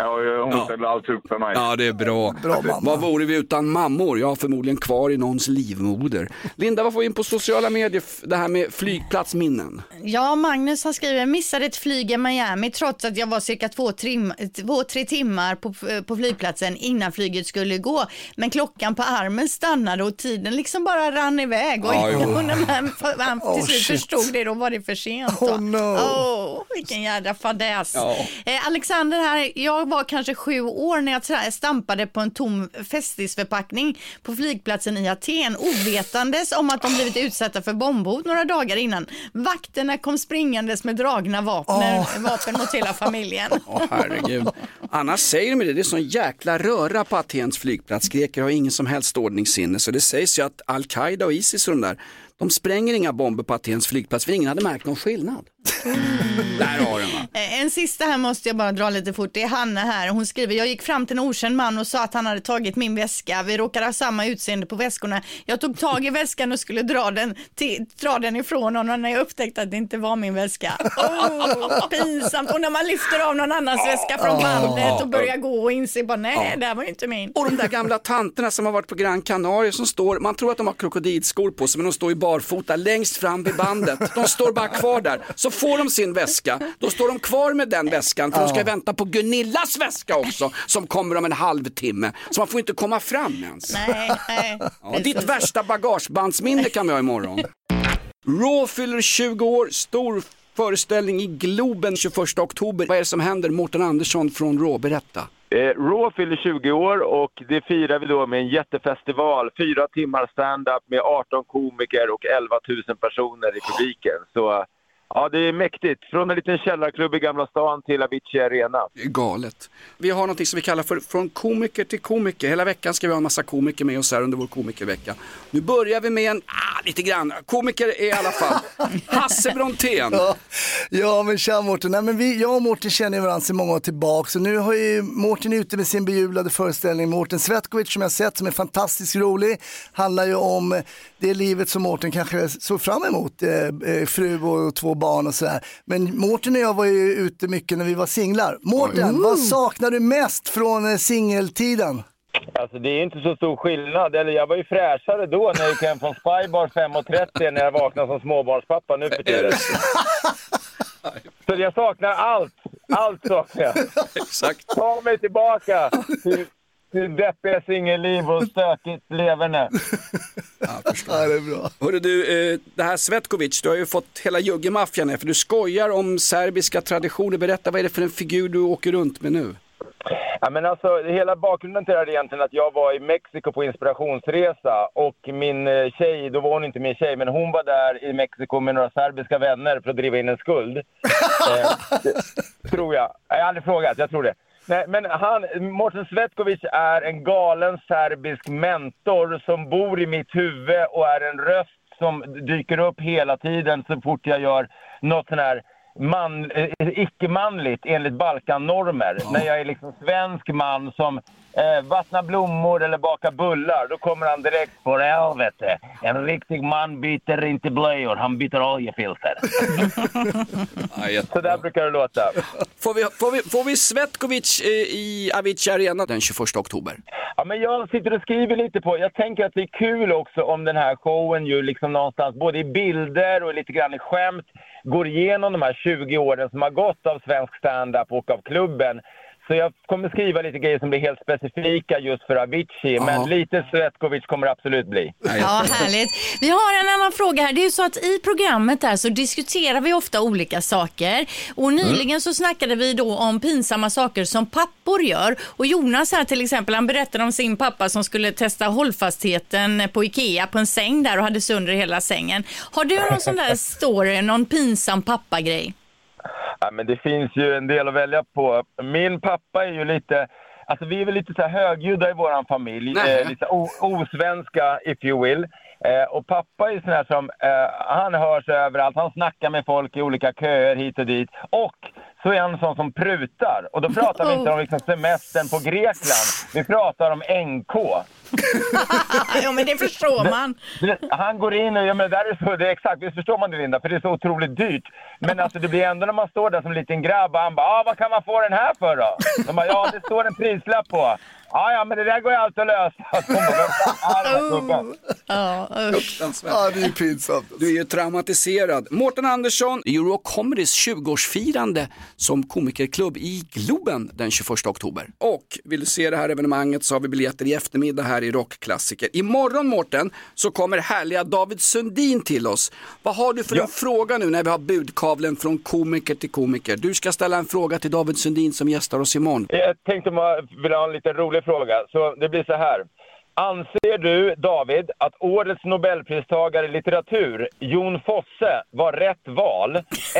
Ja, ja, hon
Ja.
ställde allt upp för mig.
Ja, det är bra.
Bra mamma.
Vad vore vi utan mammor? Ja, förmodligen kvar i någons livmoder. Linda, vad får vi in på sociala medier, det här med flygplatsminnen?
Ja, Magnus han skriver, missade ett flyg i Miami trots att jag var cirka två, trim, två tre timmar på, på flygplatsen innan flyget skulle gå. Men klockan på armen stannade och tiden liksom bara rann iväg. Och,
Ja,
och när man, han till
Oh,
slut
shit.
förstod det, då var det för sent. Då.
Oh, no.
Åh, vilken jädra fadäs.
Ja.
Eh, Alexander här, jag var kanske sju år när jag stampade på en tom festisförpackning på flygplatsen i Aten ovetandes om att de blivit utsatta för bombhot några dagar innan. Vakterna kom springandes med dragna vapen, vapen mot hela familjen.
Åh herregud. Annars säger de det, det är sån jäkla röra på Atens flygplats. Greker har ingen som helst ordningssinne. Så det sägs ju att Al-Qaida och Isis och de där, de spränger inga bomber på Atens flygplats för ingen hade märkt någon skillnad. Där har den va.
Eh, En sista här måste jag bara dra lite fort. Det är Hanna här. Hon skriver, jag gick fram till en okänd man och sa att han hade tagit min väska. Vi råkade ha samma utseende på väskorna. Jag tog tag i väskan och skulle dra den, till, dra den ifrån honom när jag upptäckte att det inte var min väska. Oh, pinsamt. Och när man lyfter av någon annans väska från bandet och börjar gå och inser bara, nej, det här var inte min.
Och de där gamla tanterna som har varit på Gran Canaria som står, man tror att de har krokodilskor på sig men de står ju barfota längst fram vid bandet. De står bara kvar där. Så får de sin väska, då står de kvar med den väskan för de ska vänta på Gunillas väska också som kommer om en halvtimme. Så man får inte komma fram ens.
Nej, nej.
Ja, ditt värsta bagagebandsminne kan vi ha imorgon. Raw fyller 20 år, stor föreställning i Globen 21 oktober. Vad är det som händer? Mårten Andersson från Raw, berätta.
Eh, Raw fyller 20 år och det firar vi då med en jättefestival. Fyra timmar stand-up med 18 komiker och 11 000 personer i publiken. Så ja, det är mäktigt. Från en liten källarklubb i Gamla stan till Avicii Arena.
Det är galet. Vi har något som vi kallar för Från komiker till komiker. Hela veckan ska vi ha en massa komiker med oss här under vår komikervecka. Nu börjar vi med en, ah, lite grann, komiker i alla fall. Hasse Brontén.
Ja, ja men tja Mårten, Nej, men vi, jag och Mårten känner varandra sedan många år tillbaka. Så nu har ju Mårten ute med sin bejublade föreställning Mårten Svetkovic som jag sett som är fantastiskt rolig. Handlar ju om det livet som Mårten kanske såg fram emot, eh, eh, fru och två barn och sådär. Men Mårten och jag var ju ute mycket när vi var singlar. Mårten, vad saknar du mest från eh, singeltiden?
Alltså det är inte så stor skillnad. Eller jag var ju fräschare då när jag gick hem från Spybar 5.30 när jag vaknade som småbarnspappa nu för tiden. Så jag saknar allt. Allt saknar jag.
Exakt.
Ta mig tillbaka till, till deppiga singelliv och stökigt leverne.
Ja, det är bra.
Hörru du, eh, det här Svetkovic, du har ju fått hela juggemaffian här för du skojar om serbiska traditioner. Berätta, vad är det för en figur du åker runt med nu?
Ja, men alltså, hela bakgrunden till det här är egentligen att jag var i Mexiko på inspirationsresa och min eh, tjej, då var hon inte min tjej, men hon var där i Mexiko med några serbiska vänner för att driva in en skuld. eh, tror jag. Jag har aldrig frågat, jag tror det. Nej, men han, Mårten Svetkovic är en galen serbisk mentor som bor i mitt huvud och är en röst som dyker upp hela tiden så fort jag gör något sån här man, eh, icke-manligt enligt Balkannormer. När jag är liksom svensk man som eh, vattnar blommor eller bakar bullar, då kommer han direkt för helvete. En riktig man byter inte blöjor, han byter oljefilter. Så där brukar det låta.
Får vi, får vi, får vi Svetkovic eh, i Avicii Arena den 21 oktober?
Ja, men jag sitter och skriver lite på, jag tänker att det är kul också om den här showen ju liksom någonstans, både i bilder och lite grann i skämt, går igenom de här 20 åren som har gått av svensk stand-up och av klubben. Så jag kommer skriva lite grejer som blir helt specifika just för Avicii, men lite Svetkovic kommer det absolut bli.
Ja, härligt. Vi har en annan fråga här. Det är ju så att i programmet där så diskuterar vi ofta olika saker. Och nyligen så snackade vi då om pinsamma saker som pappor gör. Och Jonas här till exempel, han berättade om sin pappa som skulle testa hållfastheten på Ikea på en säng där och hade sönder hela sängen. Har du någon sån där story, någon pinsam pappagrej?
Ja, men det finns ju en del att välja på. Min pappa är ju lite... Alltså vi är väl lite så högljudda i vår familj. Eh, lite osvenska, if you will. Eh, och pappa är sån här som... Eh, han hörs överallt. Han snackar med folk i olika köer hit och dit. Och så är han en sån som prutar. Och då pratar vi inte om liksom semestern på Grekland. Vi pratar om NK.
ja, men det förstår man.
Han går in och, ja men där är så, det är exakt, visst förstår man det Linda, för det är så otroligt dyrt. Men alltså det blir ändå när man står där som liten grabb och han bara, ah, vad kan man få den här för då? De bara, ja det står en prislapp på. Ja, ja, men det där går ju alltid att lösa. De bara, "Vem fan är den här gubben?"
Ja,
Fruktansvärt.
Ja, det är pinsamt.
Du är ju traumatiserad. Mårten Andersson, Euro Comedys 20-årsfirande som komikerklubb i Globen den 21 oktober. Och vill du se det här evenemanget så har vi biljetter i eftermiddag här i Rockklassiker. Imorgon Mårten så kommer härliga David Sundin till oss. Vad har du för en fråga nu när vi har budkavlen från komiker till komiker? Du ska ställa en fråga till David Sundin som gästar oss imorgon.
Jag tänkte bara vilja ha en liten rolig fråga. Så det blir så här. Anser du, David, att årets Nobelpristagare i litteratur, Jon Fosse, var rätt val?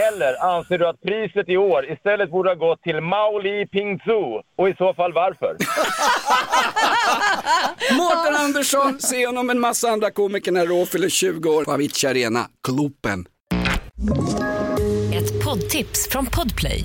Eller anser du att priset i år istället borde ha gått till Mao Li Pingzu? Och i så fall varför?
Mårten Andersson, se honom med en massa andra komiker när Rå fyller 20 år på Avicii Arena, Globen.
Ett poddtips från Podplay.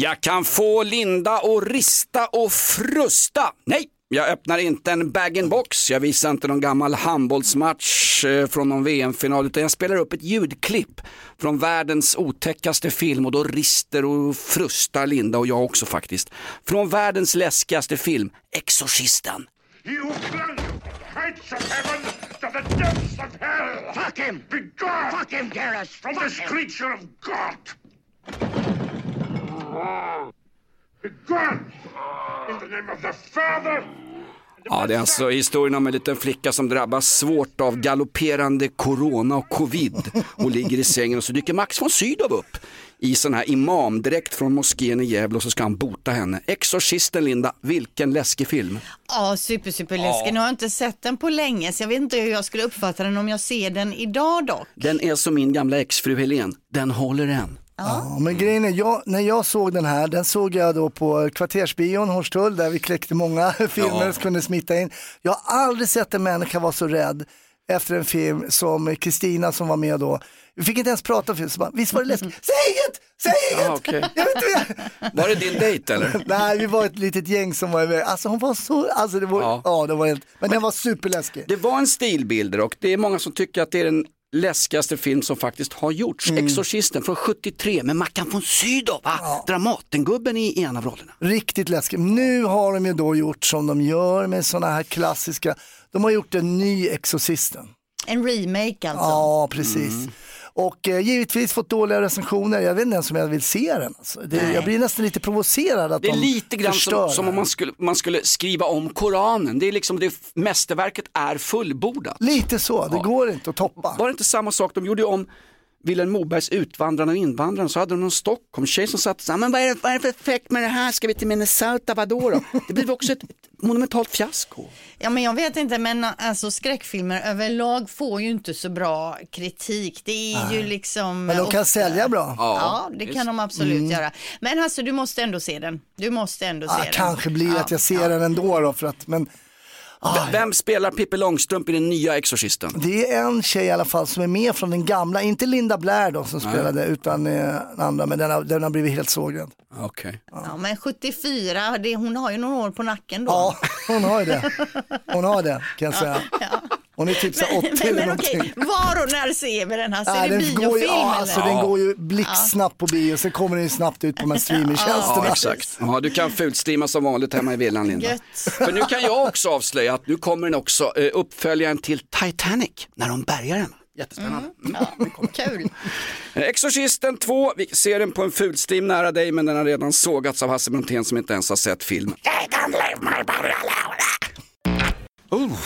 Jag kan få Linda och rista och frusta. Nej, jag öppnar inte en bag-in-box. Jag visar inte någon gammal handbollsmatch eh, från någon VM-final utan jag spelar upp ett ljudklipp från världens otäckaste film och då rister och frustar Linda och jag också faktiskt. Från världens läskigaste film, Exorcisten. Ja, det är alltså historien om en liten flicka som drabbas svårt av galopperande corona och covid och ligger i sängen och så dyker Max von Sydow upp i sån här imamdräkt från moskén i Gävle och så ska han bota henne. Exorcisten Linda, vilken läskig film.
Ja, super, super läskig. Nu har jag inte sett den på länge så jag vet inte hur jag skulle uppfatta den om jag ser den idag dock.
Den är som min gamla exfru Helen, den håller än.
Ja, men grejen är, jag, när jag såg den här, den såg jag då på Kvartersbion Hornstull där vi kläckte många filmer
Ja.
som kunde smitta in. Jag har aldrig sett en människa vara så rädd efter en film som Kristina som var med då. Vi fick inte ens prata om filmen, så bara, visst var det läskigt? Säg inget! Säg inget!
Ja, okej.
Jag vet inte.
Var det din dejt eller?
Nej, vi var ett litet gäng som var med. Alltså hon var så, alltså det var, ja.
Ja.
det var helt, men den var superläskig.
Det var en stilbilder och det är många som tycker att det är den läskigaste film som faktiskt har gjorts.
Mm.
Exorcisten från 73 med Mackan von Sydow, va? Dramatengubben i en av rollerna.
Riktigt läskigt. Nu har de ju då gjort som de gör med sådana här klassiska, de har gjort en ny Exorcisten.
En remake alltså.
Ja, precis. Och eh, givetvis fått dåliga recensioner. Jag vet inte ens om jag vill se den. Alltså. Det, jag blir nästan lite provocerad att
Det är
de
lite grann som, som om man skulle, man skulle skriva om Koranen. Det är liksom det mästerverket är fullbordat.
Lite så, det går inte att toppa.
Var det inte samma sak, de gjorde ju om Vilhelm Mobergs Utvandrarna och invandrarna så hade de någon Stockholmstjej som satt så här, men vad är, det, vad är det för effekt med det här, ska vi till Minnesota, vadå då? Det blev också ett, ett monumentalt fiasko.
Ja men jag vet inte men alltså skräckfilmer överlag får ju inte så bra kritik. Det är ju liksom.
Men de kan
ofta-
sälja bra.
Ja, det
visst.
kan de absolut
Mm.
göra. Men alltså du måste ändå se den. Du måste ändå se
Ah,
den.
kanske blir
Ja.
att jag ser den ändå då, för att, men
Vem spelar Pippi Långstrump i den nya Exorcisten?
det är en tjej i alla fall som är med från den gamla, inte Linda Blair då som
Nej.
spelade utan eh, den andra, men den har, den har blivit helt sågad.
Okej.
Ja men 74, det, hon har ju några år på nacken då.
Ja, hon har ju det. Hon har det kan jag säga. Hon är typ så här 80
Men,
eller någonting.
okej, var och när ser vi den här? Ser
Nej,
vi
den,
biofilm
går ju, ja,
eller?
alltså, den går ju blixtsnabbt på bio, sen kommer den ju snabbt ut på de här streamingtjänsterna.
Ja, exakt. Ja, du kan fulstreama som vanligt hemma i villan Linda.
Gött.
För nu kan jag också avslöja att nu kommer den också eh, uppföljaren till Titanic, när de bärgar den. Jättespännande.
Kul.
Eh, Exorcisten 2, vi ser den på en fulstream nära dig men den har redan sågats av Hasse Brontén som inte ens har sett filmen. Oh,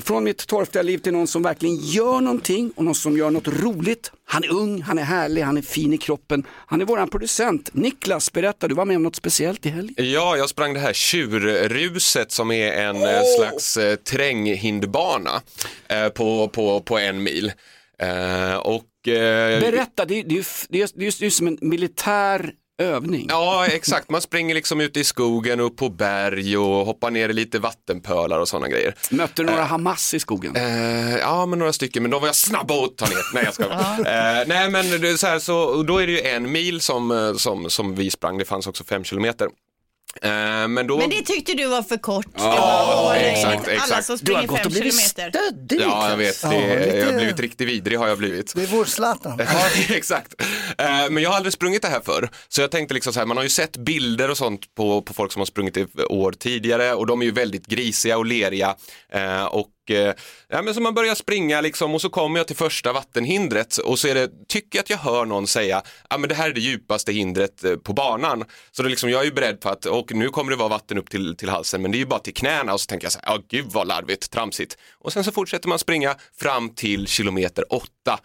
från mitt torftiga liv till någon som verkligen gör någonting och någon som gör något roligt. Han är ung, han är härlig, han är fin i kroppen. Han är våran producent. Niklas, berätta, du var med om något speciellt i helgen.
Ja, jag sprang det här tjurruset som är en eh, slags eh, terränghindbana eh, på, på, på en mil. Eh, och, eh,
Berätta, det det ju det det är, det är som en militär övning.
Ja, exakt. Man springer liksom ute i skogen, upp på berg och hoppar ner i lite vattenpölar och sådana grejer.
Mötte du några Hamas i skogen?
Eh, ja, men några stycken, men de var jag snabba att ta ner. Nej, jag ska eh, Nej, men det är så här, så, och då är det ju en mil som, eh, som, som vi sprang, det fanns också fem kilometer. Eh, men då...
Men det tyckte du var för kort.
Ja, exakt,
Alla
exakt.
som
Du har
springer
gått
fem
och blivit
kilometer.
Ja, jag vet. Det,
Ja, lite-
Jag har blivit riktigt vidrig har jag blivit.
Det är vår Zlatan.
Exakt. Eh, Men jag har aldrig sprungit det här förr. Så jag tänkte liksom så här, man har ju sett bilder och sånt på, på folk som har sprungit i år tidigare och de är ju väldigt grisiga och leriga. Eh, Och eh, ja, men så man börjar springa liksom och så kommer jag till första vattenhindret och så är det, tycker jag att jag hör någon säga, ja men det här är det djupaste hindret eh, på banan. Så det är liksom, jag är ju beredd på att, och nu kommer det vara vatten upp till, till halsen, men det är ju bara till knäna och så tänker jag så här, ja gud vad larvigt, tramsigt. Och sen så fortsätter man springa fram till kilometer åtta,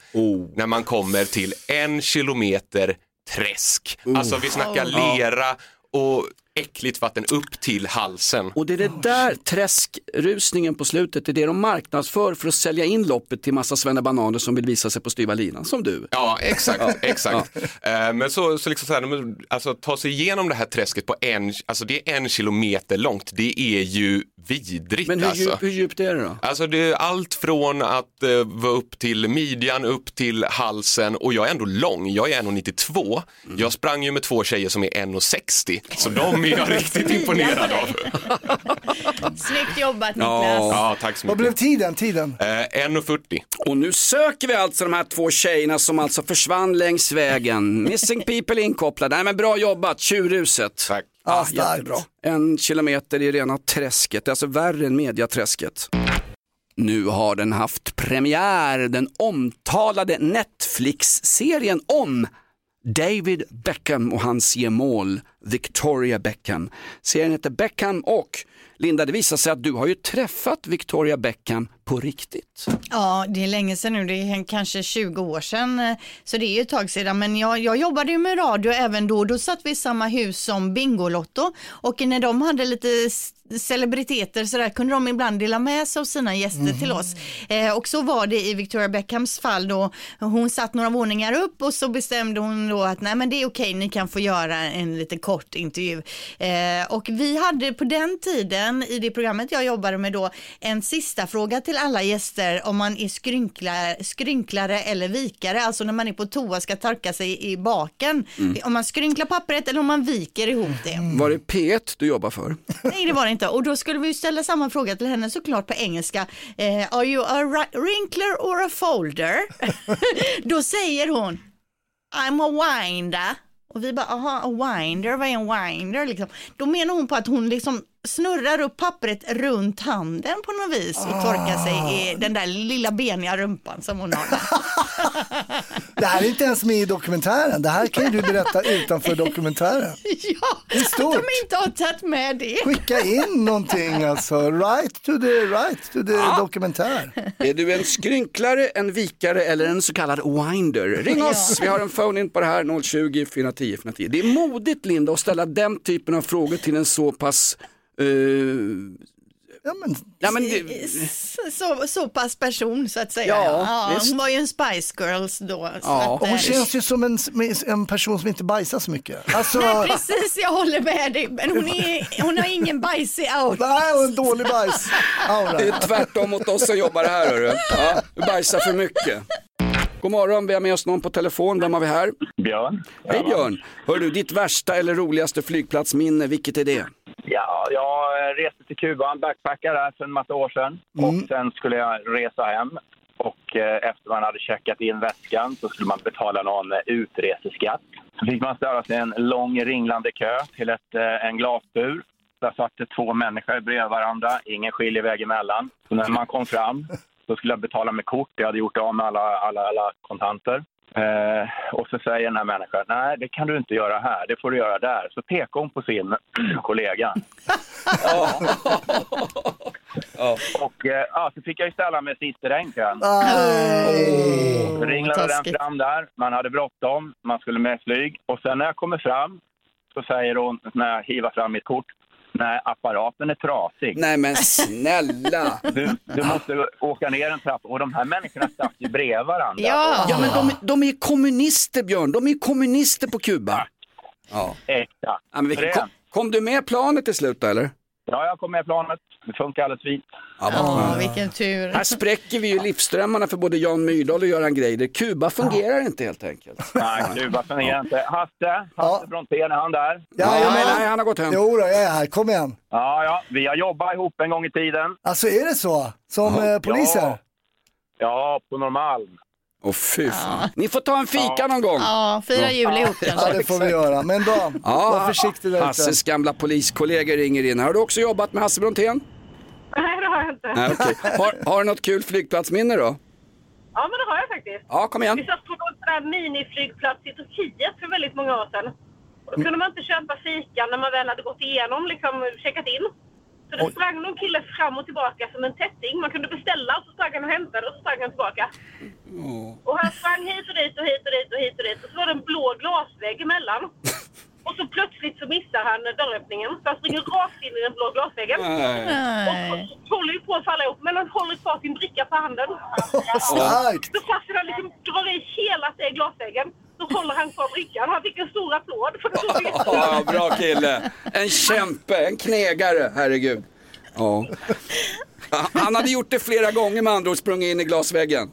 när man kommer till en kilometer träsk. Alltså vi snackar
Oh.
lera och äckligt vatten upp till halsen.
Och det är det där träskrusningen på slutet, det är det de marknadsför för att sälja in loppet till massa svennebananer som vill visa sig på styva linan, som du.
Ja, exakt. exakt. Eh, Men så, så liksom så här, alltså, ta sig igenom det här träsket på en, alltså det är en kilometer långt, det är ju vidrigt
Men hur,
alltså.
djup, hur djupt är det då?
Alltså det är allt från att eh, vara upp till midjan, upp till halsen och jag är ändå lång, jag är 1,92.
Mm.
Jag sprang ju med två tjejer som är 1,60 så de är jag riktigt imponerad av.
Snyggt jobbat
Ja.
Niklas.
Ja, tack så
Vad
mycket.
blev tiden? tiden?
Eh, 1,40.
Och nu söker vi alltså de här två tjejerna som alltså försvann längs vägen. Missing people inkopplade. Nej men bra jobbat, tjurhuset.
Tack.
Ah, jättebra. En kilometer i rena träsket, det är alltså värre än mediaträsket. Nu har den haft premiär, den omtalade Netflix-serien om David Beckham och hans gemål Victoria Beckham. Serien heter Beckham och Linda, det visar sig att du har ju träffat Victoria Beckham på riktigt.
Ja, det är länge sedan nu, det är kanske 20 år sedan, eh, så det är ju ett tag sedan. Men jag, jag jobbade ju med radio även då, då satt vi i samma hus som Bingolotto och när de hade lite celebriteter så där kunde de ibland dela med sig av sina gäster till oss. Eh, och så var det i Victoria Beckhams fall då, hon satt några våningar upp och så bestämde hon då att nej men det är okej, ni kan få göra en lite kort intervju. Eh, och vi hade på den tiden i det programmet jag jobbade med då en sista fråga till alla gäster om man är skrynklare, skrynklare eller vikare, alltså när man är på toa ska torka sig i baken. Om man skrynklar pappret eller om man viker ihop det.
Var det P1 du jobbar för?
Nej det var det inte och då skulle vi ställa samma fråga till henne såklart på engelska. Eh, are you a wrinkler or a folder? då säger hon I'm a winder. Och vi bara, aha, a winder, vad är en winder liksom? Då menar hon på att hon liksom snurrar upp pappret runt handen på något vis och torkar sig i den där lilla beniga rumpan som hon har.
Det här är inte ens med i dokumentären. Det här kan ju du berätta utanför dokumentären.
ja,
Det är stort.
att de inte har tagit med det.
Skicka in någonting alltså. Right to the, right to the dokumentär.
Är du en skrynklare, en vikare eller en så kallad winder? Ring oss, vi har en phone in på det här 020 410 410. Det är modigt Linda att ställa den typen av frågor till en så pass eh,
Ja, men,
Ja, men det,
Så, så pass person så att säga.
Ja, visst.
hon var ju en Spice Girls då. Så
Ja,
att,
och hon
eh,
känns ju som en, en person som inte bajsar så mycket. Alltså,
Nej, precis, jag håller med dig. Men hon, är, hon har ingen bajsig out.
nej, och en dålig bajs.
det är tvärtom mot oss som jobbar här hörru. Ja, du bajsar för mycket. God morgon, vi har med oss någon på telefon. Vem har vi här?
Björn.
Hej Björn. Hör du, ditt värsta eller roligaste flygplatsminne, vilket är det?
Ja, jag reste till Kuba, en backpackare där för en massa år sedan. Och sen skulle jag resa hem. Och eh, efter man hade checkat in väskan så skulle man betala någon eh, utreseskatt. Så fick man störa sig i en lång ringlande kö till ett, eh, en glasbur. Där satt det två människor bredvid varandra, ingen skiljeväg emellan. Så när man kom fram så skulle jag betala med kort. Jag hade gjort av med alla, alla, alla kontanter. Eh, och så säger den här människan, nej det kan du inte göra här, det får du göra där. Så pekar hon på sin kollega. Och eh, ja, så fick jag ju ställa mig sist i den kön. Så ringlade den fram där, man hade bråttom, man skulle med flyg. Och sen när jag kommer fram så säger hon, när jag hivar fram mitt kort, nej apparaten är trasig.
Nej men snälla.
Du, du måste åka ner en trappa. Och de här människorna satt ju bredvid varandra.
Ja.
Ja men de, de är kommunister Björn, de är kommunister på Kuba. Ja.
Äkta.
Ja, men vilken, kom, kom du med planet till slut då eller?
Ja, jag kom med planet. Det funkar alldeles fint.
Ja,
Ja, vilken tur.
Här spräcker vi ju livsströmmarna för både Jan Myrdal och Göran Greider. Kuba fungerar inte helt enkelt.
Nej, Kuba fungerar inte. Hasse, Hasse Brontén, är han där?
nej, nej, han har gått hem.
Jo då, jag är här. Kom igen.
Ja, ja, vi har jobbat ihop en gång i tiden.
Alltså är det så? Som eh, poliser?
Ja, ja på Norrmalm.
Åh fy fan. Ni får ta en fika någon gång.
Ja, fira jul ihop
Ja,
kanske.
det får vi göra. Men bra, var försiktig där.
Hasses gamla poliskollegor ringer in. Har du också jobbat med Hasse Brontén?
Nej, det har jag inte.
Nej, okej. har, har du något kul flygplatsminne då?
Ja, men det har jag faktiskt.
Ja, kom igen.
Vi satt på en sån där miniflygplats i Turkiet för väldigt många år sedan. Och då kunde man inte köpa fika när man väl hade gått igenom, liksom checkat in. Så det sprang någon kille fram och tillbaka som en tätting. Man kunde beställa och så sprang han och hämtade och så sprang han tillbaka. Och han sprang hit och dit och hit och dit och hit och dit. Och så var det en blå glasvägg emellan. Och så plötsligt så missar han dörröppningen. Så han springer rakt in i den blå glasväggen. Och så håller ju på att falla ihop, men han håller kvar sin bricka på handen.
Starkt.
Så fast han liksom drar i hela sig glasväggen så håller han kvar brickan. Han fick en stor applåd för det
Ja, bra kille. En kämpe, en knegare, herregud. Ja. Han hade gjort det flera gånger med andra ord, sprungit in i glasväggen.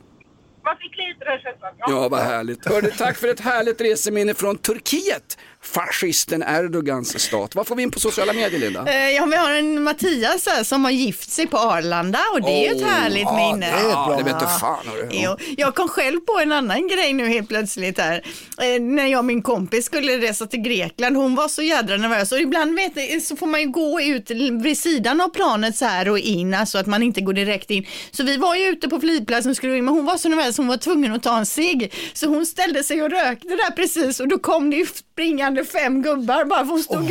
Man fick lite den känslan.
Ja, vad härligt. Hörde, tack för ett härligt reseminne från Turkiet. Fascisten Erdogans stat. Vad får vi in på sociala medier, Linda?
Eh, Ja, vi har en Mattias här som har gift sig på Arlanda och det är ju ett
Oh,
härligt
ja,
minne.
det är bra. Det vet du fan, hörru.
Jo, jag kom själv på en annan grej nu helt plötsligt här. Eh, när jag och min kompis skulle resa till Grekland, hon var så jädra nervös och ibland vet ni, så får man ju gå ut vid sidan av planet så här och in, alltså att man inte går direkt in. Så vi var ju ute på flygplatsen och skulle in, men hon var så nervös, hon var tvungen att ta en cigg. Så hon ställde sig och rökte där precis och då kom det ju springande fem gubbar bara för hon stod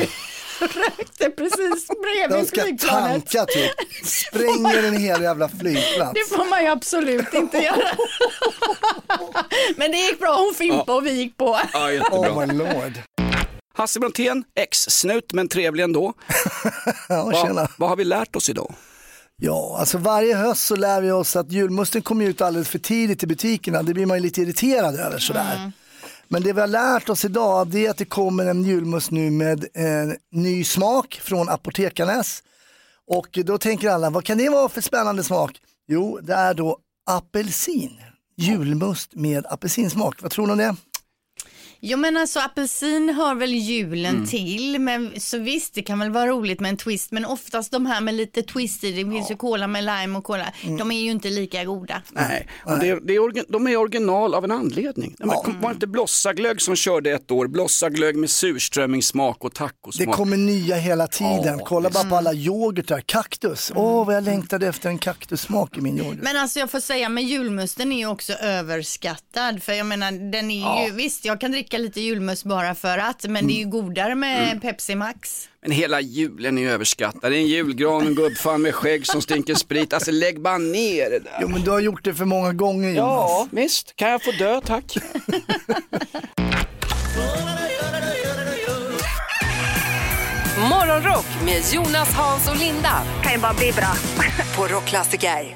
och rökte precis
De
bredvid
ska
flygplanet.
tanka typ. Spränger en hel jävla flygplats.
Det får man ju absolut inte göra. Men det gick bra, hon fimpade och vi gick på.
Ja, jättebra.
Oh my lord.
Hasse Brontén, ex-snut men trevlig ändå.
Ja, tjena.
vad, vad har vi lärt oss idag?
Ja, alltså varje höst så lär vi oss att julmusten kommer ut alldeles för tidigt i butikerna. Det blir man ju lite irriterad över sådär. Men det vi har lärt oss idag det är att det kommer en julmust nu med en ny smak från Apotekarnäs. Och då tänker alla, vad kan det vara för spännande smak? Jo, det är då apelsin. Julmust med apelsinsmak. Vad tror ni om det?
Jo men alltså apelsin hör väl julen
Mm.
till, men så visst det kan väl vara roligt med en twist, men oftast de här med lite twist i, det finns ju cola med lime och cola,
Mm.
de är ju inte lika goda.
Nej, och det, det är, de är original av en anledning. De var det inte Blossaglögg som körde ett år? Blossaglögg med surströmmingssmak och
Det
tacosmak.
kommer nya hela tiden. Kolla bara på alla yoghurtar. Kaktus. Åh, vad jag längtade efter en kaktussmak i min yoghurt.
Men alltså jag får säga, men julmusten är ju också överskattad, för jag menar den är ju, visst jag kan dricka lite julmust bara för att, men det är ju
Mm.
godare med Pepsi Max.
Men hela julen är ju överskattad. Det är en julgran, en gubbfan med skägg som stinker sprit. Alltså lägg bara ner det där.
Jo, men du har gjort det för många gånger Jonas.
Ja, visst. Kan jag få dö, tack.
Morgonrock med Jonas, Hans och Linda. Kan ju bara bli bra. På Rockklassiker.